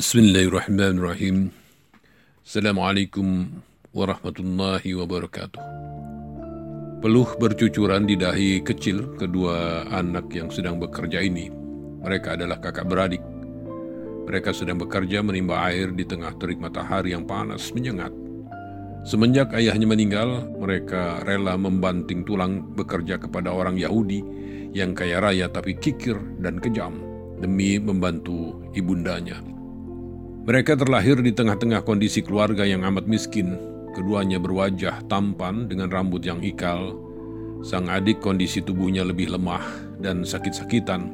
Bismillahirrahmanirrahim. Assalamualaikum warahmatullahi wabarakatuh. Peluh bercucuran di dahi kecil kedua anak yang sedang bekerja ini. Mereka adalah kakak beradik. Mereka sedang bekerja menimba air di tengah terik matahari yang panas menyengat. Semenjak ayahnya meninggal, mereka rela membanting tulang bekerja kepada orang Yahudi yang kaya raya tapi kikir dan kejam demi membantu ibundanya. Mereka terlahir di tengah-tengah kondisi keluarga yang amat miskin. Keduanya berwajah tampan dengan rambut yang ikal. Sang adik kondisi tubuhnya lebih lemah dan sakit-sakitan.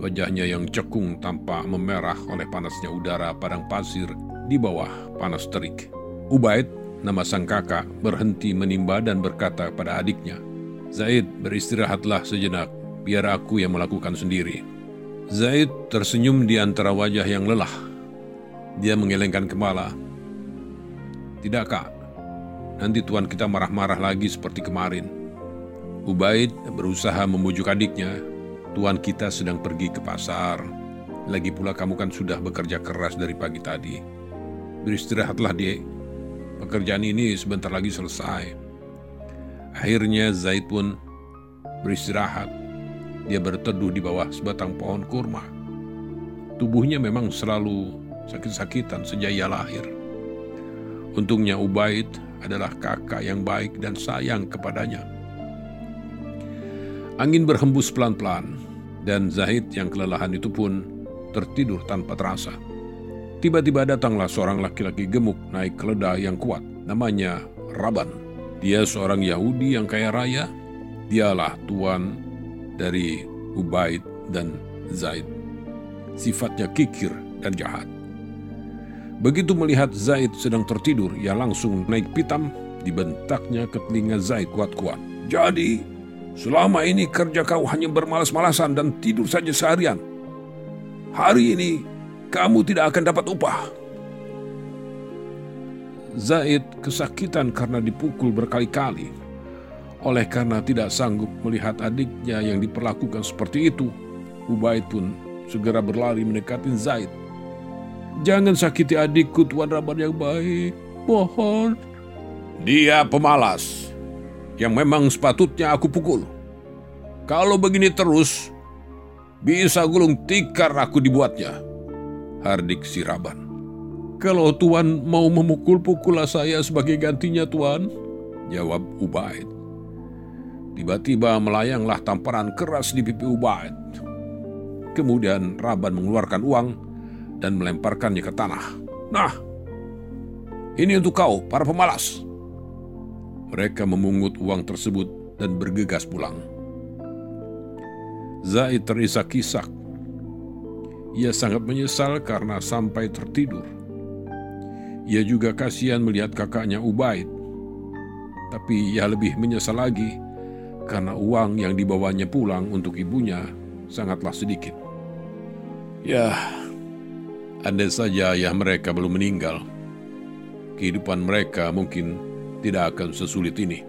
Wajahnya yang cekung tampak memerah oleh panasnya udara padang pasir di bawah panas terik. Ubaid, nama sang kakak, berhenti menimba dan berkata pada adiknya, Zaid, beristirahatlah sejenak, biar aku yang melakukan sendiri. Zaid tersenyum di antara wajah yang lelah. Dia mengelengkan kepala. Tidak kak, nanti tuan kita marah-marah lagi seperti kemarin. Ubaid berusaha membujuk adiknya. Tuan kita sedang pergi ke pasar. Lagi pula kamu kan sudah bekerja keras dari pagi tadi. Beristirahatlah dia. Pekerjaan ini sebentar lagi selesai. Akhirnya Zaid pun beristirahat dia berteduh di bawah sebatang pohon kurma. Tubuhnya memang selalu sakit-sakitan sejak ia lahir. Untungnya Ubaid adalah kakak yang baik dan sayang kepadanya. Angin berhembus pelan-pelan, dan Zahid yang kelelahan itu pun tertidur tanpa terasa. Tiba-tiba datanglah seorang laki-laki gemuk naik keledai yang kuat, namanya Raban. Dia seorang Yahudi yang kaya raya, dialah tuan dari Ubaid dan Zaid. Sifatnya kikir dan jahat. Begitu melihat Zaid sedang tertidur, ia langsung naik pitam, dibentaknya ke telinga Zaid kuat-kuat. Jadi, selama ini kerja kau hanya bermalas-malasan dan tidur saja seharian. Hari ini, kamu tidak akan dapat upah. Zaid kesakitan karena dipukul berkali-kali oleh karena tidak sanggup melihat adiknya yang diperlakukan seperti itu, Ubaid pun segera berlari mendekati Zaid. Jangan sakiti adikku, Tuan Raban yang baik. Mohon. Dia pemalas, yang memang sepatutnya aku pukul. Kalau begini terus, bisa gulung tikar aku dibuatnya. Hardik Siraban. Kalau Tuan mau memukul, pukullah saya sebagai gantinya, Tuan. Jawab Ubaid. Tiba-tiba melayanglah tamparan keras di pipi Ubaid. Kemudian Raban mengeluarkan uang dan melemparkannya ke tanah. Nah, ini untuk kau, para pemalas. Mereka memungut uang tersebut dan bergegas pulang. Zaid terisak-isak. Ia sangat menyesal karena sampai tertidur. Ia juga kasihan melihat kakaknya Ubaid. Tapi ia lebih menyesal lagi karena uang yang dibawanya pulang untuk ibunya sangatlah sedikit. Ya, andai saja ayah mereka belum meninggal, kehidupan mereka mungkin tidak akan sesulit ini.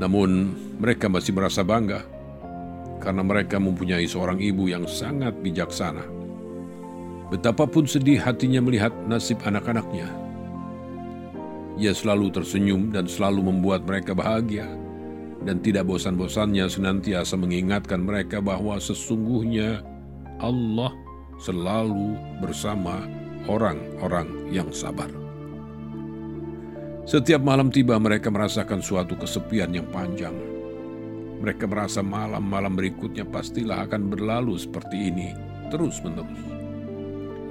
Namun, mereka masih merasa bangga karena mereka mempunyai seorang ibu yang sangat bijaksana. Betapapun sedih hatinya melihat nasib anak-anaknya, ia selalu tersenyum dan selalu membuat mereka bahagia dan tidak bosan-bosannya senantiasa mengingatkan mereka bahwa sesungguhnya Allah selalu bersama orang-orang yang sabar. Setiap malam tiba mereka merasakan suatu kesepian yang panjang. Mereka merasa malam-malam berikutnya pastilah akan berlalu seperti ini terus-menerus.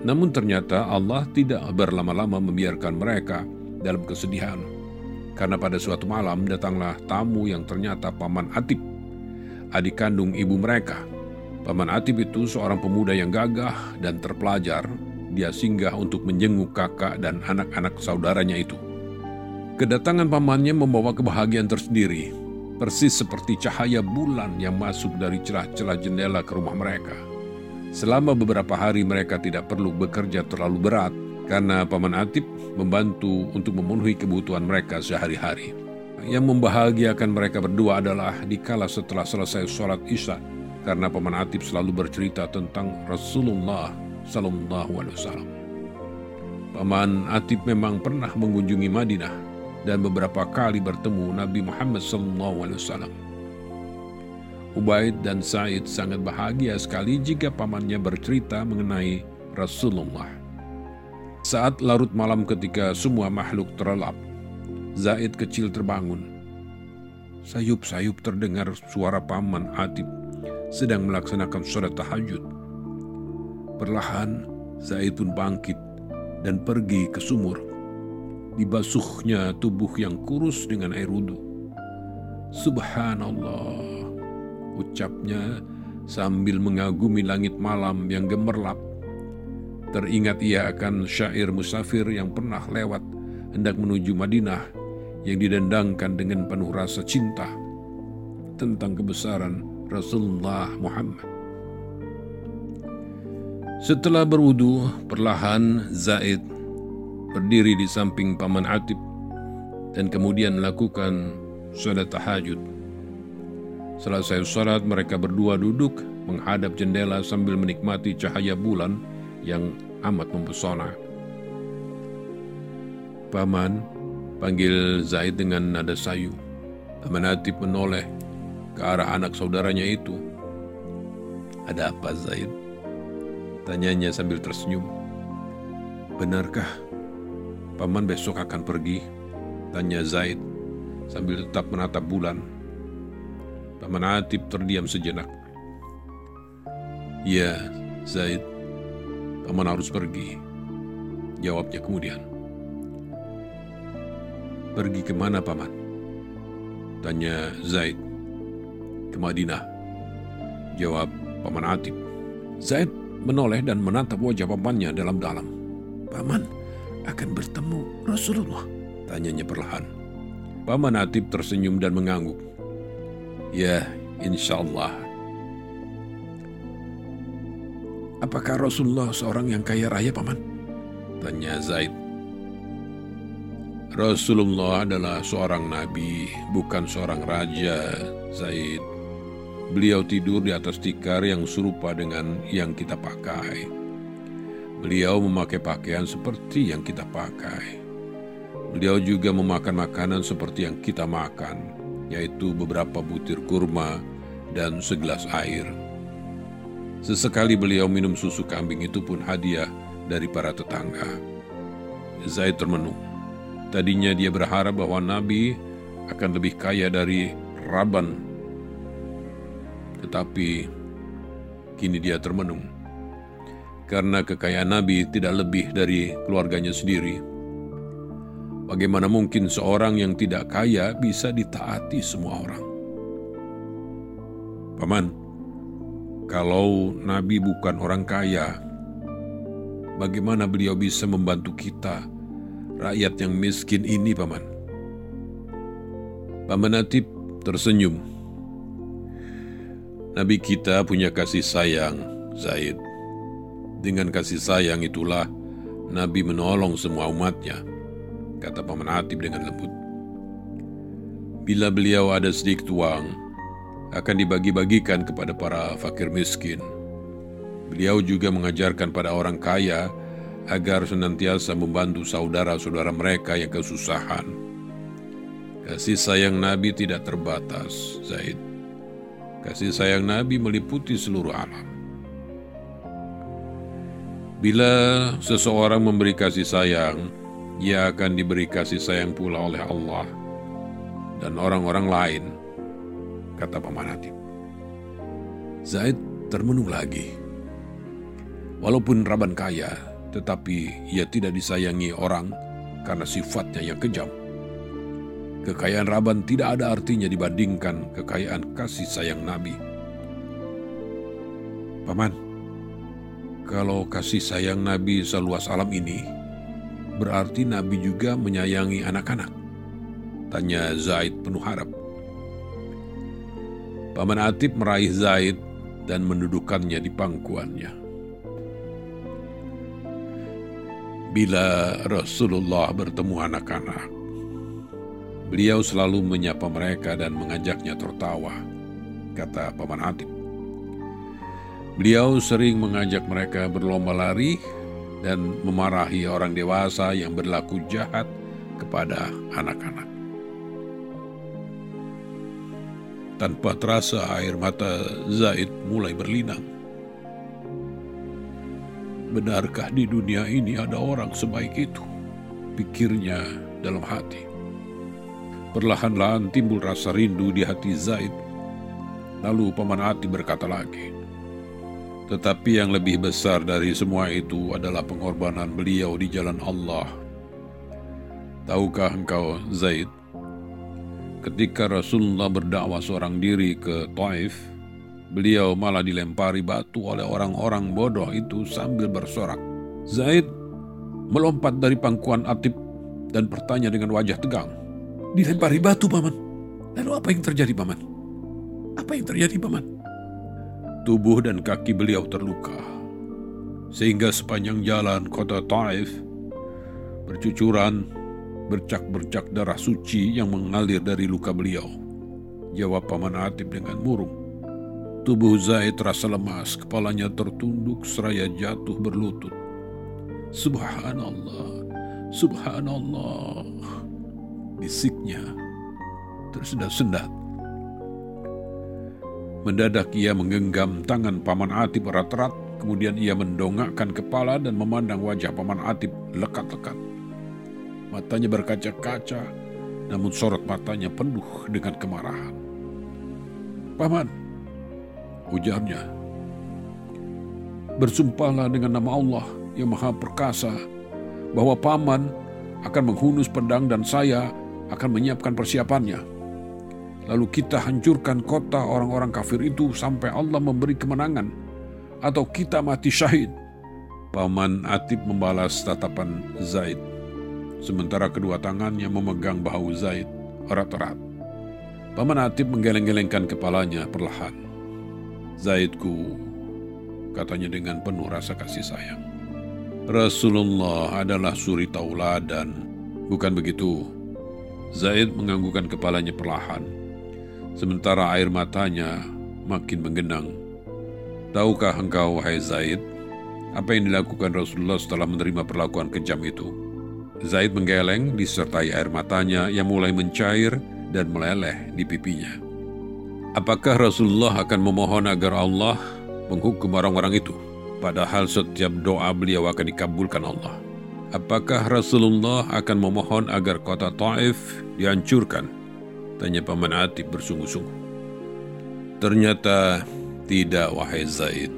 Namun ternyata Allah tidak berlama-lama membiarkan mereka dalam kesedihan karena pada suatu malam datanglah tamu yang ternyata Paman Atib, adik kandung ibu mereka. Paman Atib itu seorang pemuda yang gagah dan terpelajar. Dia singgah untuk menjenguk kakak dan anak-anak saudaranya itu. Kedatangan pamannya membawa kebahagiaan tersendiri, persis seperti cahaya bulan yang masuk dari celah-celah jendela ke rumah mereka. Selama beberapa hari mereka tidak perlu bekerja terlalu berat, karena Paman Atib membantu untuk memenuhi kebutuhan mereka sehari-hari. Yang membahagiakan mereka berdua adalah dikala setelah selesai sholat isya, karena Paman Atib selalu bercerita tentang Rasulullah Sallallahu Alaihi Wasallam. Paman Atib memang pernah mengunjungi Madinah dan beberapa kali bertemu Nabi Muhammad Sallallahu Alaihi Wasallam. Ubaid dan Said sangat bahagia sekali jika pamannya bercerita mengenai Rasulullah. Saat larut malam ketika semua makhluk terlelap, Zaid kecil terbangun. Sayup-sayup terdengar suara paman Atib sedang melaksanakan sholat tahajud. Perlahan, Zaid pun bangkit dan pergi ke sumur. Dibasuhnya tubuh yang kurus dengan air wudhu. Subhanallah, ucapnya sambil mengagumi langit malam yang gemerlap. Teringat ia akan syair musafir yang pernah lewat hendak menuju Madinah yang didendangkan dengan penuh rasa cinta tentang kebesaran Rasulullah Muhammad. Setelah berwudu, perlahan Zaid berdiri di samping Paman Atib dan kemudian melakukan salat tahajud. Selesai salat, mereka berdua duduk menghadap jendela sambil menikmati cahaya bulan yang amat mempesona. Paman panggil Zaid dengan nada sayu. Paman Atib menoleh ke arah anak saudaranya itu. Ada apa Zaid? Tanyanya sambil tersenyum. Benarkah paman besok akan pergi? Tanya Zaid sambil tetap menatap bulan. Paman Atib terdiam sejenak. Ya, Zaid, paman harus pergi. Jawabnya kemudian. Pergi ke mana paman? Tanya Zaid. Ke Madinah. Jawab paman Atib. Zaid menoleh dan menatap wajah pamannya dalam-dalam. Paman akan bertemu Rasulullah, tanyanya perlahan. Paman Atib tersenyum dan mengangguk. Ya, insya Allah. Apakah Rasulullah seorang yang kaya raya, Paman? Tanya Zaid. Rasulullah adalah seorang nabi, bukan seorang raja, Zaid. Beliau tidur di atas tikar yang serupa dengan yang kita pakai. Beliau memakai pakaian seperti yang kita pakai. Beliau juga memakan makanan seperti yang kita makan, yaitu beberapa butir kurma dan segelas air. Sesekali beliau minum susu kambing itu pun hadiah dari para tetangga. Zaid termenung. Tadinya dia berharap bahwa Nabi akan lebih kaya dari Raban tetapi kini dia termenung. Karena kekayaan Nabi tidak lebih dari keluarganya sendiri. Bagaimana mungkin seorang yang tidak kaya bisa ditaati semua orang? Paman, kalau Nabi bukan orang kaya, bagaimana beliau bisa membantu kita, rakyat yang miskin ini, Paman? Paman Natib tersenyum Nabi kita punya kasih sayang, Zaid. Dengan kasih sayang itulah Nabi menolong semua umatnya, kata Paman Atib dengan lembut. Bila beliau ada sedikit uang, akan dibagi-bagikan kepada para fakir miskin. Beliau juga mengajarkan pada orang kaya agar senantiasa membantu saudara-saudara mereka yang kesusahan. Kasih sayang Nabi tidak terbatas, Zaid. Kasih sayang Nabi meliputi seluruh alam. Bila seseorang memberi kasih sayang, ia akan diberi kasih sayang pula oleh Allah dan orang-orang lain, kata Paman Hatib. Zaid termenung lagi. Walaupun Raban kaya, tetapi ia tidak disayangi orang karena sifatnya yang kejam. Kekayaan Raban tidak ada artinya dibandingkan kekayaan kasih sayang Nabi. Paman, kalau kasih sayang Nabi seluas alam ini, berarti Nabi juga menyayangi anak-anak. Tanya Zaid penuh harap. Paman Atib meraih Zaid dan mendudukannya di pangkuannya. Bila Rasulullah bertemu anak-anak, Beliau selalu menyapa mereka dan mengajaknya tertawa, kata Paman Atib. Beliau sering mengajak mereka berlomba lari dan memarahi orang dewasa yang berlaku jahat kepada anak-anak. Tanpa terasa air mata Zaid mulai berlinang. Benarkah di dunia ini ada orang sebaik itu? Pikirnya dalam hati. Perlahan-lahan timbul rasa rindu di hati Zaid. Lalu Paman Ati berkata lagi, tetapi yang lebih besar dari semua itu adalah pengorbanan beliau di jalan Allah. Tahukah engkau, Zaid, ketika Rasulullah berdakwah seorang diri ke Taif, Beliau malah dilempari batu oleh orang-orang bodoh itu sambil bersorak. Zaid melompat dari pangkuan Atib dan bertanya dengan wajah tegang. Dilempari batu, Paman. Lalu apa yang terjadi, Paman? Apa yang terjadi, Paman? Tubuh dan kaki beliau terluka. Sehingga sepanjang jalan kota Taif bercucuran bercak-bercak darah suci yang mengalir dari luka beliau. Jawab Paman Atib dengan murung. Tubuh Zaid terasa lemas, kepalanya tertunduk seraya jatuh berlutut. Subhanallah, subhanallah. Bisiknya tersendat-sendat. Mendadak ia menggenggam tangan Paman Atib erat-erat, kemudian ia mendongakkan kepala dan memandang wajah Paman Atib lekat-lekat. Matanya berkaca-kaca, namun sorot matanya penuh dengan kemarahan. Paman, ujarnya. Bersumpahlah dengan nama Allah yang maha perkasa bahwa paman akan menghunus pedang dan saya akan menyiapkan persiapannya. Lalu kita hancurkan kota orang-orang kafir itu sampai Allah memberi kemenangan atau kita mati syahid. Paman Atib membalas tatapan Zaid, sementara kedua tangannya memegang bahu Zaid erat-erat. Paman Atib menggeleng-gelengkan kepalanya perlahan. Zaidku, katanya dengan penuh rasa kasih sayang. Rasulullah adalah suri tauladan, bukan begitu? Zaid menganggukkan kepalanya perlahan, sementara air matanya makin menggenang. Tahukah engkau, wahai Zaid, apa yang dilakukan Rasulullah setelah menerima perlakuan kejam itu? Zaid menggeleng disertai air matanya yang mulai mencair dan meleleh di pipinya. Apakah Rasulullah akan memohon agar Allah menghukum orang-orang itu? Padahal setiap doa beliau akan dikabulkan Allah. Apakah Rasulullah akan memohon agar kota Taif dihancurkan? Tanya Paman Atib bersungguh-sungguh. Ternyata tidak, wahai Zaid.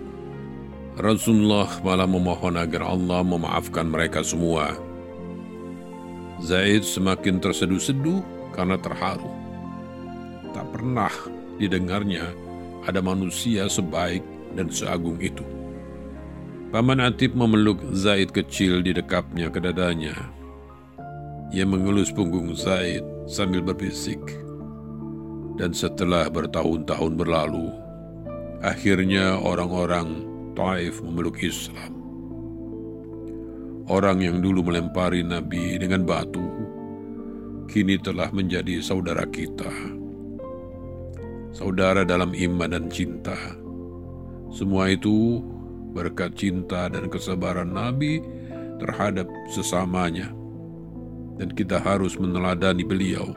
Rasulullah malah memohon agar Allah memaafkan mereka semua. Zaid semakin terseduh-seduh karena terharu. Tak pernah didengarnya ada manusia sebaik dan seagung itu. Paman Atib memeluk Zaid kecil di dekapnya ke dadanya. Ia mengelus punggung Zaid sambil berbisik. Dan setelah bertahun-tahun berlalu, akhirnya orang-orang Taif memeluk Islam. Orang yang dulu melempari Nabi dengan batu, kini telah menjadi saudara kita saudara dalam iman dan cinta. Semua itu berkat cinta dan kesabaran Nabi terhadap sesamanya. Dan kita harus meneladani beliau.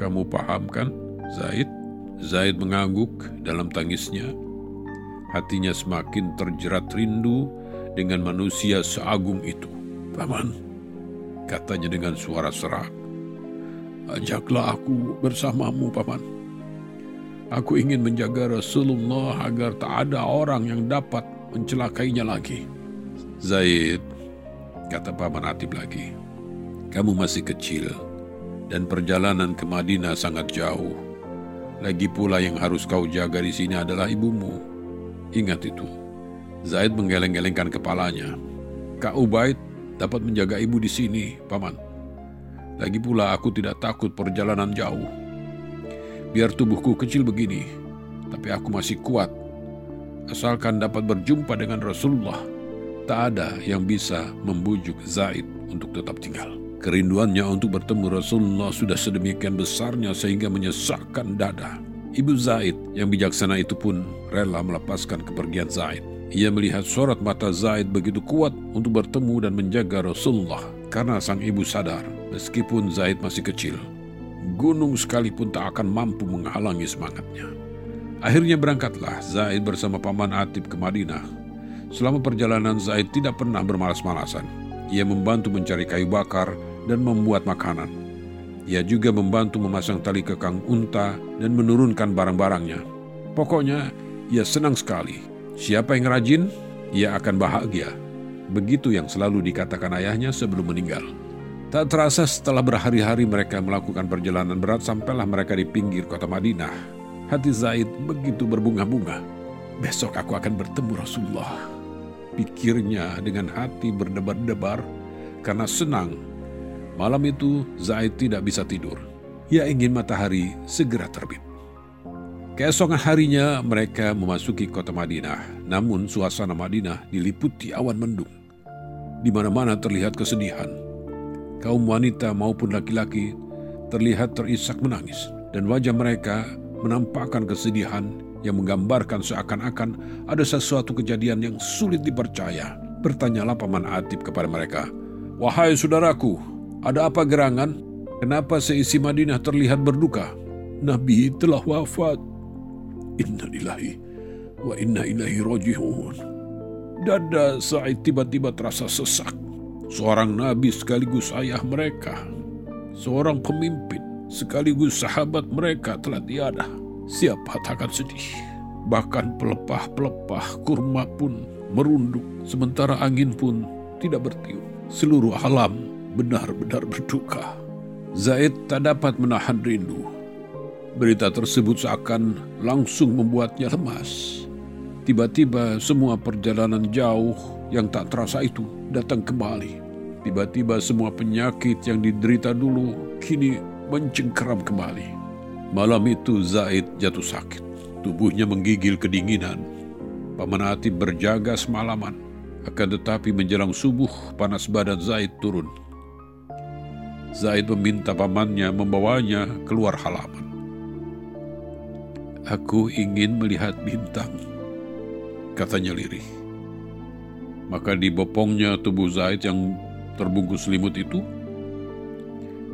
Kamu paham kan, Zaid? Zaid mengangguk dalam tangisnya. Hatinya semakin terjerat rindu dengan manusia seagung itu. Paman, katanya dengan suara serak. Ajaklah aku bersamamu, Paman. Aku ingin menjaga Rasulullah agar tak ada orang yang dapat mencelakainya lagi. Zaid, kata Paman Atib lagi, kamu masih kecil dan perjalanan ke Madinah sangat jauh. Lagi pula yang harus kau jaga di sini adalah ibumu. Ingat itu. Zaid menggeleng-gelengkan kepalanya. Kak Ubaid dapat menjaga ibu di sini, Paman. Lagi pula aku tidak takut perjalanan jauh. Biar tubuhku kecil begini, tapi aku masih kuat. Asalkan dapat berjumpa dengan Rasulullah, tak ada yang bisa membujuk Zaid untuk tetap tinggal. Kerinduannya untuk bertemu Rasulullah sudah sedemikian besarnya sehingga menyesakkan dada. Ibu Zaid yang bijaksana itu pun rela melepaskan kepergian Zaid. Ia melihat sorot mata Zaid begitu kuat untuk bertemu dan menjaga Rasulullah karena sang ibu sadar meskipun Zaid masih kecil, gunung sekalipun tak akan mampu menghalangi semangatnya. Akhirnya berangkatlah Zaid bersama paman Atib ke Madinah. Selama perjalanan Zaid tidak pernah bermalas-malasan. Ia membantu mencari kayu bakar dan membuat makanan. Ia juga membantu memasang tali kekang unta dan menurunkan barang-barangnya. Pokoknya, ia senang sekali. Siapa yang rajin, ia akan bahagia. Begitu yang selalu dikatakan ayahnya sebelum meninggal. Tak terasa setelah berhari-hari mereka melakukan perjalanan berat sampailah mereka di pinggir kota Madinah Hati Zaid begitu berbunga-bunga. Besok aku akan bertemu Rasulullah. Pikirnya dengan hati berdebar-debar karena senang. Malam itu Zaid tidak bisa tidur. Ia ingin matahari segera terbit. Keesokan harinya mereka memasuki kota Madinah. Namun suasana Madinah diliputi awan mendung. Di mana-mana terlihat kesedihan. Kaum wanita maupun laki-laki terlihat terisak menangis. Dan wajah mereka menampakkan kesedihan yang menggambarkan seakan-akan ada sesuatu kejadian yang sulit dipercaya. Bertanyalah Paman Atib kepada mereka, Wahai saudaraku, ada apa gerangan? Kenapa seisi Madinah terlihat berduka? Nabi telah wafat. Inna wa inna ilahi roji'un. Dada Sa'id tiba-tiba terasa sesak. Seorang nabi sekaligus ayah mereka. Seorang pemimpin sekaligus sahabat mereka telah tiada. Siapa takkan sedih? Bahkan pelepah-pelepah kurma pun merunduk, sementara angin pun tidak bertiup. Seluruh alam benar-benar berduka. Zaid tak dapat menahan rindu. Berita tersebut seakan langsung membuatnya lemas. Tiba-tiba semua perjalanan jauh yang tak terasa itu datang kembali. Tiba-tiba semua penyakit yang diderita dulu kini mencengkeram kembali. Malam itu Zaid jatuh sakit. Tubuhnya menggigil kedinginan. Paman Atib berjaga semalaman. Akan tetapi menjelang subuh panas badan Zaid turun. Zaid meminta pamannya membawanya keluar halaman. Aku ingin melihat bintang, katanya lirih. Maka dibopongnya tubuh Zaid yang terbungkus selimut itu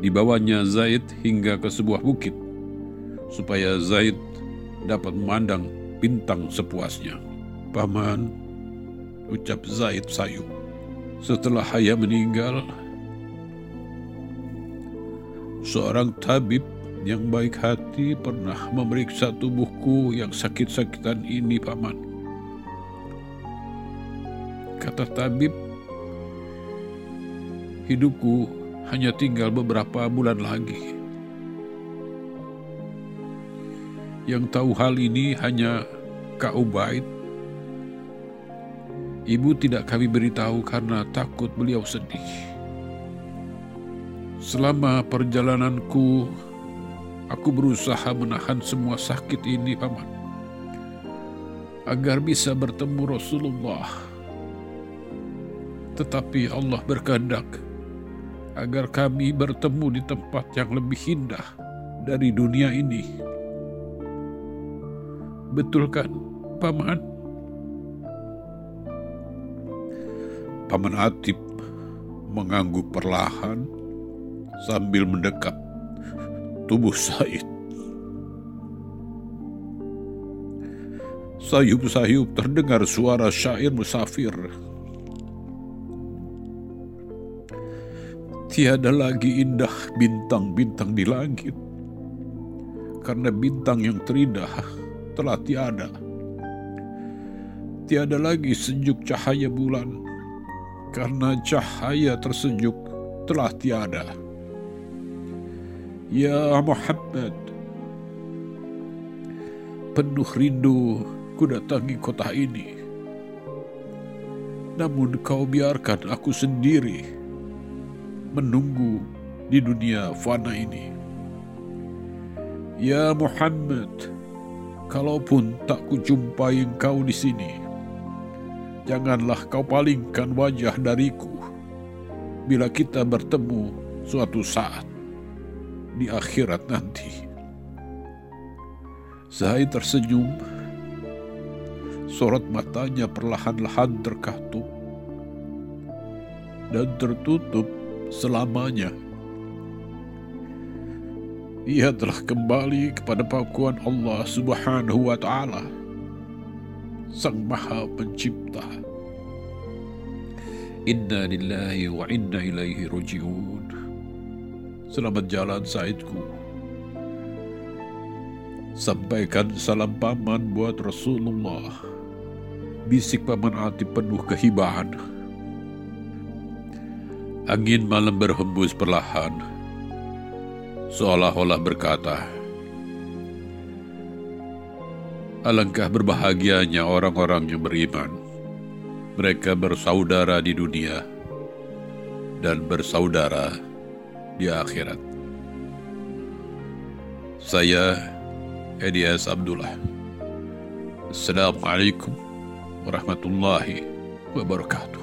Dibawanya Zaid hingga ke sebuah bukit, supaya Zaid dapat memandang bintang sepuasnya. Paman, ucap Zaid sayu. Setelah ayah meninggal, seorang tabib yang baik hati pernah memeriksa tubuhku yang sakit-sakitan ini, Paman. Kata tabib, hidupku hanya tinggal beberapa bulan lagi. Yang tahu hal ini hanya Kak Ubaid. Ibu tidak kami beritahu karena takut beliau sedih. Selama perjalananku, aku berusaha menahan semua sakit ini, Paman. Agar bisa bertemu Rasulullah. Tetapi Allah berkehendak agar kami bertemu di tempat yang lebih indah dari dunia ini. Betul kan, Paman? Paman Atib mengangguk perlahan sambil mendekat tubuh Said. Sayup-sayup terdengar suara syair musafir Tiada lagi indah bintang-bintang di langit, karena bintang yang terindah telah tiada. Tiada lagi sejuk cahaya bulan, karena cahaya tersejuk telah tiada. Ya Muhammad, penuh rindu ku datangi kota ini. Namun kau biarkan aku sendiri menunggu di dunia fana ini. Ya Muhammad, kalaupun tak kujumpai engkau di sini, janganlah kau palingkan wajah dariku bila kita bertemu suatu saat di akhirat nanti. Zaid tersenyum. Sorot matanya perlahan-lahan terkatup dan tertutup selamanya. Ia telah kembali kepada pangkuan Allah Subhanahu wa Ta'ala, Sang Maha Pencipta. Inna lillahi wa inna ilaihi roji'un. Selamat jalan Saidku. Sampaikan salam paman buat Rasulullah. Bisik paman hati penuh kehibaan Angin malam berhembus perlahan, seolah-olah berkata, Alangkah berbahagianya orang-orang yang beriman. Mereka bersaudara di dunia dan bersaudara di akhirat. Saya Edias Abdullah. Assalamualaikum warahmatullahi wabarakatuh.